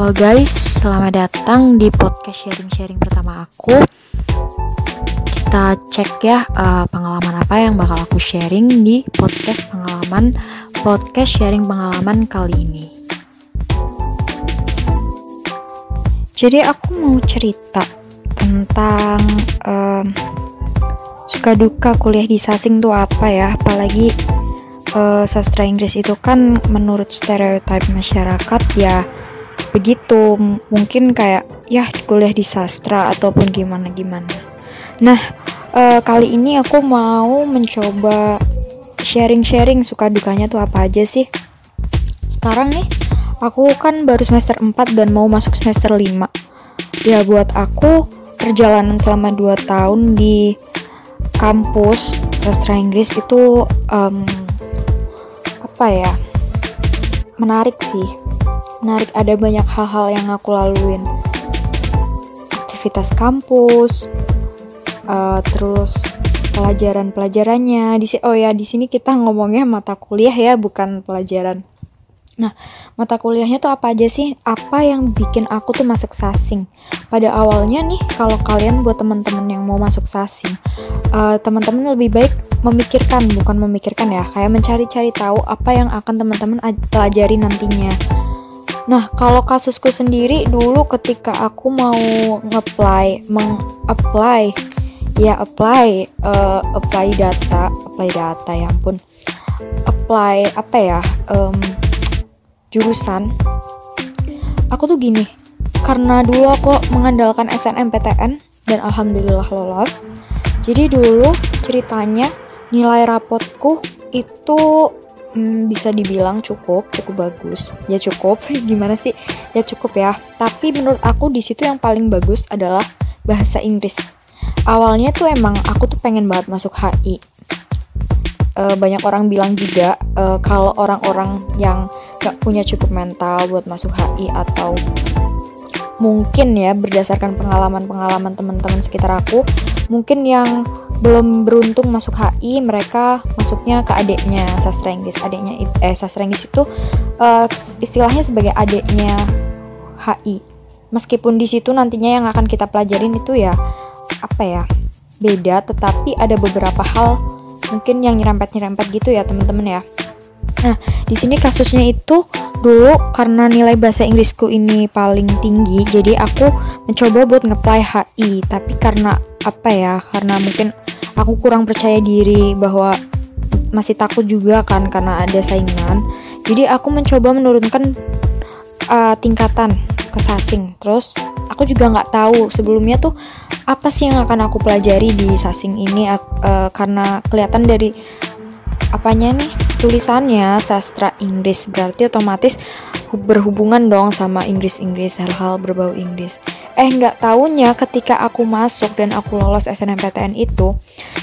Halo guys, selamat datang di podcast sharing-sharing pertama aku. Kita cek ya uh, pengalaman apa yang bakal aku sharing di podcast pengalaman podcast sharing pengalaman kali ini. Jadi aku mau cerita tentang um, suka duka kuliah di Sasing tuh apa ya, apalagi uh, sastra Inggris itu kan menurut stereotip masyarakat ya begitu. Mungkin kayak ya kuliah di sastra ataupun gimana gimana. Nah uh, kali ini aku mau mencoba sharing-sharing. Suka dukanya tuh apa aja sih? Sekarang nih aku kan baru semester 4 dan mau masuk semester 5 ya buat aku perjalanan selama 2 tahun di kampus sastra Inggris itu um, apa ya menarik sih menarik ada banyak hal-hal yang aku laluin aktivitas kampus uh, terus pelajaran-pelajarannya di oh ya di sini kita ngomongnya mata kuliah ya bukan pelajaran Nah, mata kuliahnya tuh apa aja sih? Apa yang bikin aku tuh masuk sasing? Pada awalnya nih, kalau kalian buat teman-teman yang mau masuk sasing, uh, teman-teman lebih baik memikirkan, bukan memikirkan ya, kayak mencari-cari tahu apa yang akan teman-teman pelajari nantinya. Nah, kalau kasusku sendiri dulu ketika aku mau nge-apply, meng-apply, ya apply, uh, apply data, apply data ya ampun, apply apa ya, um, jurusan, aku tuh gini, karena dulu aku mengandalkan SNMPTN dan alhamdulillah lolos. Jadi dulu ceritanya nilai rapotku itu hmm, bisa dibilang cukup, cukup bagus. Ya cukup, gimana sih? Ya cukup ya. Tapi menurut aku di situ yang paling bagus adalah bahasa Inggris. Awalnya tuh emang aku tuh pengen banget masuk HI. E, eh, banyak orang bilang juga e, kalau orang-orang yang gak punya cukup mental buat masuk HI atau mungkin ya berdasarkan pengalaman-pengalaman teman-teman sekitar aku mungkin yang belum beruntung masuk HI mereka masuknya ke adiknya sastra Inggris adiknya eh sastra Inggris itu uh, istilahnya sebagai adiknya HI meskipun di situ nantinya yang akan kita pelajarin itu ya apa ya beda tetapi ada beberapa hal mungkin yang nyerempet-nyerempet gitu ya teman-teman ya Nah, di sini kasusnya itu dulu karena nilai bahasa Inggrisku ini paling tinggi, jadi aku mencoba buat ngeplay HI. Tapi karena apa ya? Karena mungkin aku kurang percaya diri bahwa masih takut juga kan karena ada saingan. Jadi aku mencoba menurunkan uh, tingkatan ke sasing. Terus aku juga nggak tahu sebelumnya tuh apa sih yang akan aku pelajari di sasing ini uh, karena kelihatan dari apanya nih tulisannya sastra Inggris berarti otomatis berhubungan dong sama Inggris-Inggris hal-hal berbau Inggris eh nggak tahunya ketika aku masuk dan aku lolos SNMPTN itu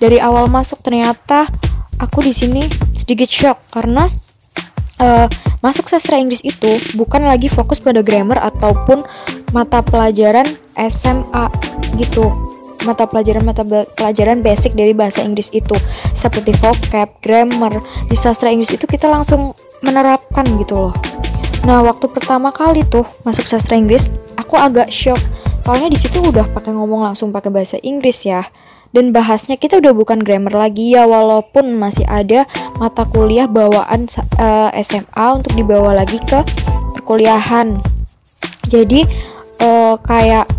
dari awal masuk ternyata aku di sini sedikit shock karena uh, masuk sastra Inggris itu bukan lagi fokus pada grammar ataupun mata pelajaran SMA gitu mata pelajaran mata pelajaran basic dari bahasa Inggris itu seperti vocab, grammar. Di sastra Inggris itu kita langsung menerapkan gitu loh. Nah, waktu pertama kali tuh masuk sastra Inggris, aku agak shock. Soalnya di situ udah pakai ngomong langsung pakai bahasa Inggris ya. Dan bahasnya kita udah bukan grammar lagi ya walaupun masih ada mata kuliah bawaan uh, eh, SMA untuk dibawa lagi ke perkuliahan. Jadi uh, kayak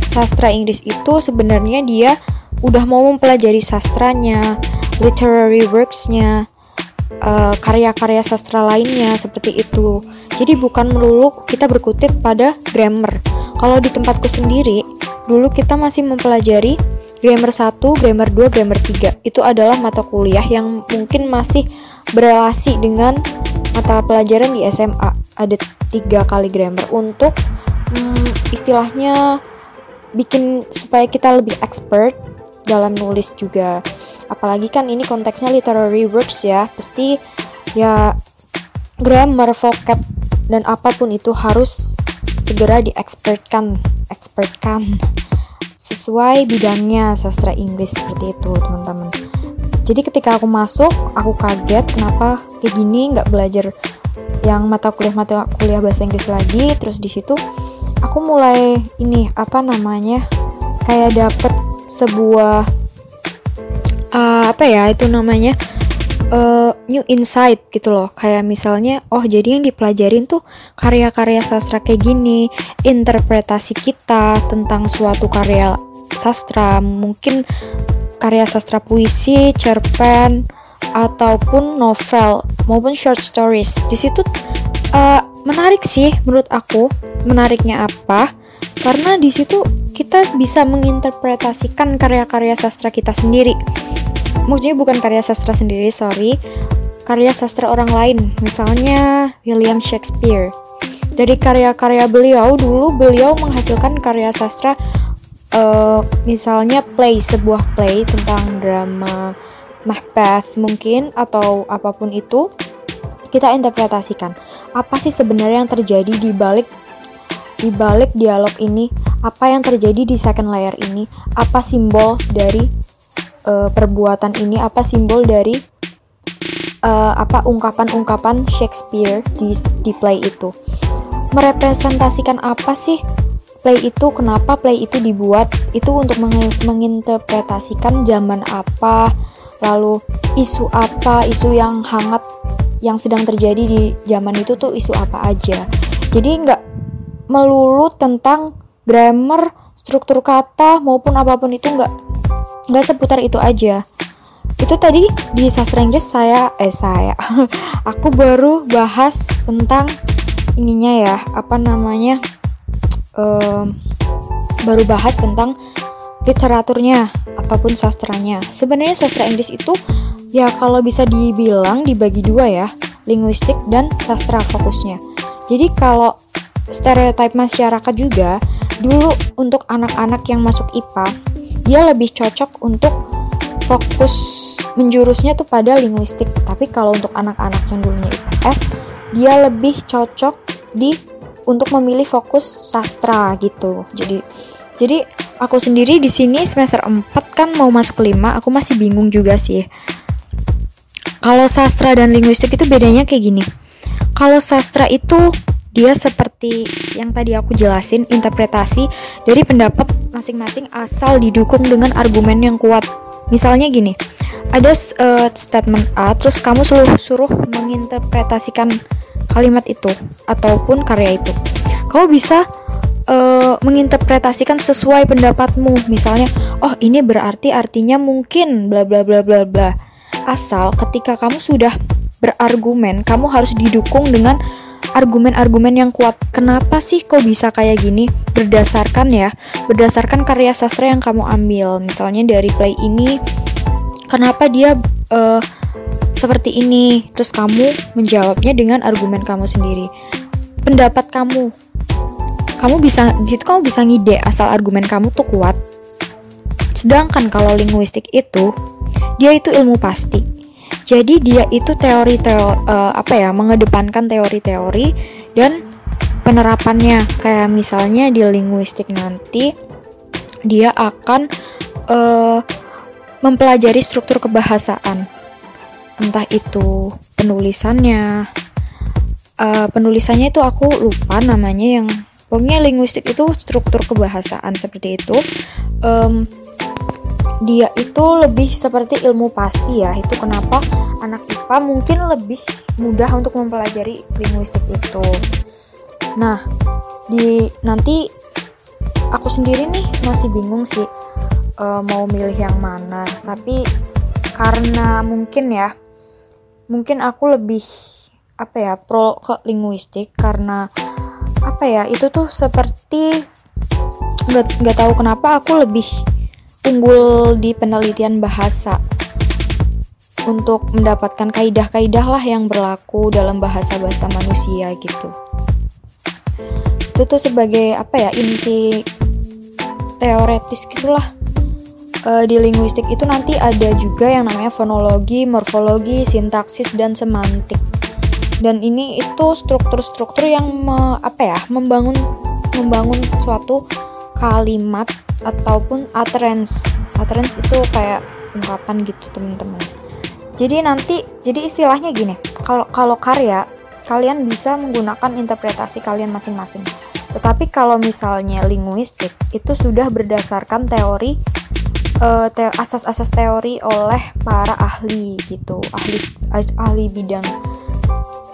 sastra Inggris itu sebenarnya dia udah mau mempelajari sastranya, literary worksnya, uh, karya-karya sastra lainnya seperti itu. Jadi bukan melulu kita berkutit pada grammar. Kalau di tempatku sendiri, dulu kita masih mempelajari grammar 1, grammar 2, grammar 3. Itu adalah mata kuliah yang mungkin masih berelasi dengan mata pelajaran di SMA. Ada tiga kali grammar untuk hmm, istilahnya bikin supaya kita lebih expert dalam nulis juga apalagi kan ini konteksnya literary works ya pasti ya grammar vocab dan apa pun itu harus segera diexpertkan expertkan sesuai bidangnya sastra Inggris seperti itu teman-teman. Jadi ketika aku masuk aku kaget kenapa kayak gini nggak belajar yang mata kuliah mata kuliah bahasa Inggris lagi. Terus di situ aku mulai ini apa namanya kayak dapet sebuah uh, apa ya itu namanya uh, new insight gitu loh. Kayak misalnya oh jadi yang dipelajarin tuh karya-karya sastra kayak gini interpretasi kita tentang suatu karya sastra mungkin karya sastra puisi cerpen ataupun novel maupun short stories. Di situ uh, menarik sih menurut aku menariknya apa? Karena di situ kita bisa menginterpretasikan karya-karya sastra kita sendiri maksudnya bukan karya sastra sendiri sorry. Karya sastra orang lain. Misalnya William Shakespeare. Dari karya-karya beliau dulu beliau menghasilkan karya sastra uh, misalnya play sebuah play tentang drama Macbeth mungkin atau apa pun itu kita interpretasikan. Apa sih sebenarnya yang terjadi di balik di balik dialog ini? Apa yang terjadi di second layer ini? Apa simbol dari uh, perbuatan ini apa simbol dari uh, apa ungkapan-ungkapan Shakespeare di di play itu? Merepresentasikan apa sih play itu? Kenapa play itu dibuat? Itu untuk meng menginterpretasikan zaman apa lalu isu apa isu yang hangat yang sedang terjadi di zaman itu tuh isu apa aja. Jadi nggak melulu tentang grammar struktur kata maupun apa pun itu nggak nggak seputar itu aja itu tadi di sastra Inggris saya eh saya aku baru bahas tentang ininya ya apa namanya um, baru bahas tentang literaturnya ataupun sastranya. Sebenarnya sastra Inggris itu ya kalau bisa dibilang dibagi dua ya, linguistik dan sastra fokusnya. Jadi kalau stereotip masyarakat juga dulu untuk anak-anak yang masuk IPA, dia lebih cocok untuk fokus menjurusnya tuh pada linguistik. Tapi kalau untuk anak-anak yang dulunya IPS, dia lebih cocok di untuk memilih fokus sastra gitu. Jadi jadi aku sendiri di sini semester 4 kan mau masuk 5, aku masih bingung juga sih. Kalau sastra dan linguistik itu bedanya kayak gini. Kalau sastra itu dia seperti yang tadi aku jelasin interpretasi dari pendapat masing-masing asal didukung dengan argumen yang kuat. Misalnya gini, ada uh, statement A terus kamu suruh suruh menginterpretasikan kalimat itu ataupun karya itu. Kamu bisa uh, menginterpretasikan sesuai pendapatmu. Misalnya, oh ini berarti artinya mungkin bla bla bla bla bla. Asal ketika kamu sudah berargumen, kamu harus didukung dengan argumen-argumen yang kuat. Kenapa sih kok bisa kayak gini? Berdasarkan ya, berdasarkan karya sastra yang kamu ambil. Misalnya dari play ini, kenapa dia uh, seperti ini? Terus kamu menjawabnya dengan argumen kamu sendiri. Pendapat kamu kamu bisa di kamu bisa ngide asal argumen kamu tuh kuat. Sedangkan kalau linguistik itu dia itu ilmu pasti. Jadi dia itu teori teori uh, eh, apa ya mengedepankan teori-teori dan penerapannya. Kayak misalnya di linguistik nanti dia akan uh, mempelajari struktur kebahasaan. Entah itu penulisannya. Uh, penulisannya itu aku lupa namanya yang pokoknya linguistik itu struktur kebahasaan seperti itu. Um, dia itu lebih seperti ilmu pasti ya. Itu kenapa anak IPA mungkin lebih mudah untuk mempelajari linguistik itu. Nah di nanti aku sendiri nih masih bingung sih uh, mau milih yang mana. Tapi karena mungkin ya mungkin aku lebih apa ya pro ke linguistik karena apa ya itu tuh seperti nggak nggak tahu kenapa aku lebih unggul di penelitian bahasa untuk mendapatkan kaidah-kaidah lah yang berlaku dalam bahasa-bahasa manusia gitu. Itu tuh sebagai apa ya inti teoretis gitulah. E, di linguistik itu nanti ada juga yang namanya fonologi, morfologi, sintaksis dan semantik dan ini itu struktur-struktur yang me, apa ya membangun membangun suatu kalimat ataupun utterance utterance itu kayak ungkapan gitu teman-teman jadi nanti jadi istilahnya gini kalau kalau karya kalian bisa menggunakan interpretasi kalian masing-masing. Tetapi kalau misalnya linguistik itu sudah berdasarkan teori te asas-asas teori oleh para ahli gitu, ahli ahli bidang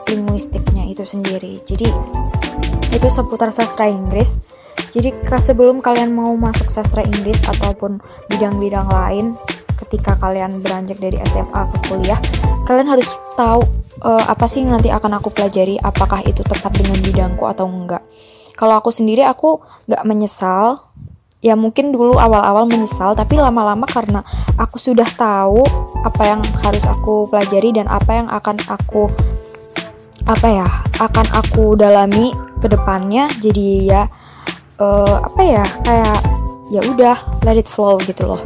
linguistiknya itu sendiri. Jadi itu seputar sastra Inggris. Jadi sebelum kalian mau masuk sastra Inggris ataupun bidang-bidang lain, ketika kalian beranjak dari SMA ke kuliah, kalian harus tahu uh, apa sih yang nanti akan aku pelajari, apakah itu tepat dengan bidangku atau enggak. Kalau aku sendiri aku nggak menyesal, ya mungkin dulu awal-awal menyesal, tapi lama-lama karena aku sudah tahu apa yang harus aku pelajari dan apa yang akan aku apa ya akan aku dalami ke depannya jadi ya uh, apa ya kayak ya udah let it flow gitu loh.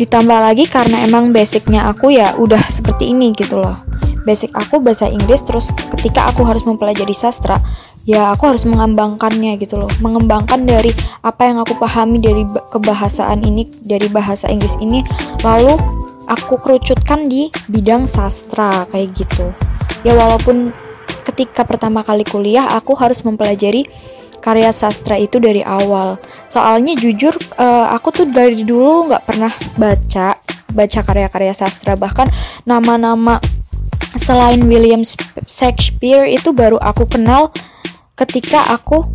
Ditambah lagi karena emang basicnya aku ya udah seperti ini gitu loh. Basic aku bahasa Inggris terus ketika aku harus mempelajari sastra ya aku harus mengembangkannya gitu loh. Mengembangkan dari apa yang aku pahami dari kebahasaan ini dari bahasa Inggris ini lalu aku kerucutkan di bidang sastra kayak gitu. Ya walaupun ketika pertama kali kuliah aku harus mempelajari karya sastra itu dari awal. Soalnya jujur uh, aku tuh dari dulu nggak pernah baca baca karya-karya sastra. Bahkan nama-nama selain William Shakespeare itu baru aku kenal ketika aku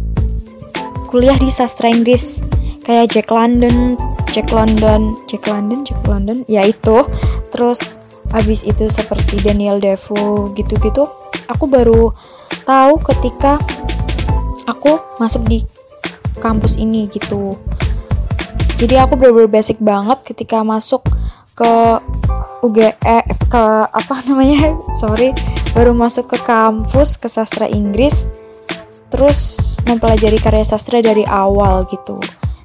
kuliah di sastra Inggris. Kayak Jack London, Jack London, Jack London, Jack London, ya itu. Terus habis itu seperti Daniel Defoe gitu-gitu, aku baru tahu ketika aku masuk di kampus ini gitu. Jadi aku bener-bener basic banget ketika masuk ke UGE ke apa namanya? Sorry baru masuk ke kampus ke sastra Inggris terus mempelajari karya sastra dari awal gitu.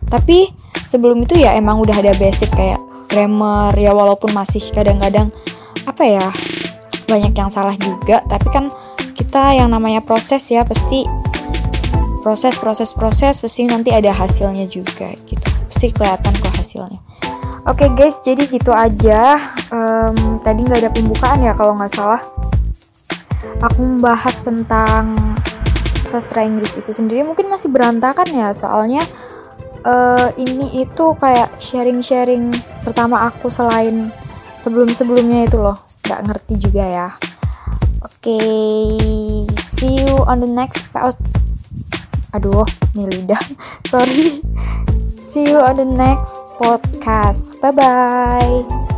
Tapi sebelum itu ya emang udah ada basic kayak grammar ya walaupun masih kadang-kadang apa ya banyak yang salah juga. Tapi kan kita yang namanya proses ya pasti proses proses proses pasti nanti ada hasilnya juga gitu pasti kelihatan kok hasilnya Oke okay guys, jadi gitu aja. Um, tadi nggak ada pembukaan ya kalau nggak salah. Aku membahas tentang sastra Inggris itu sendiri mungkin masih berantakan ya, soalnya uh, ini itu kayak sharing-sharing pertama aku selain sebelum-sebelumnya itu loh. Nggak ngerti juga ya. Oke, okay, see you on the next post. Aduh, nih lidah. Sorry. See you on the next podcast. Bye bye.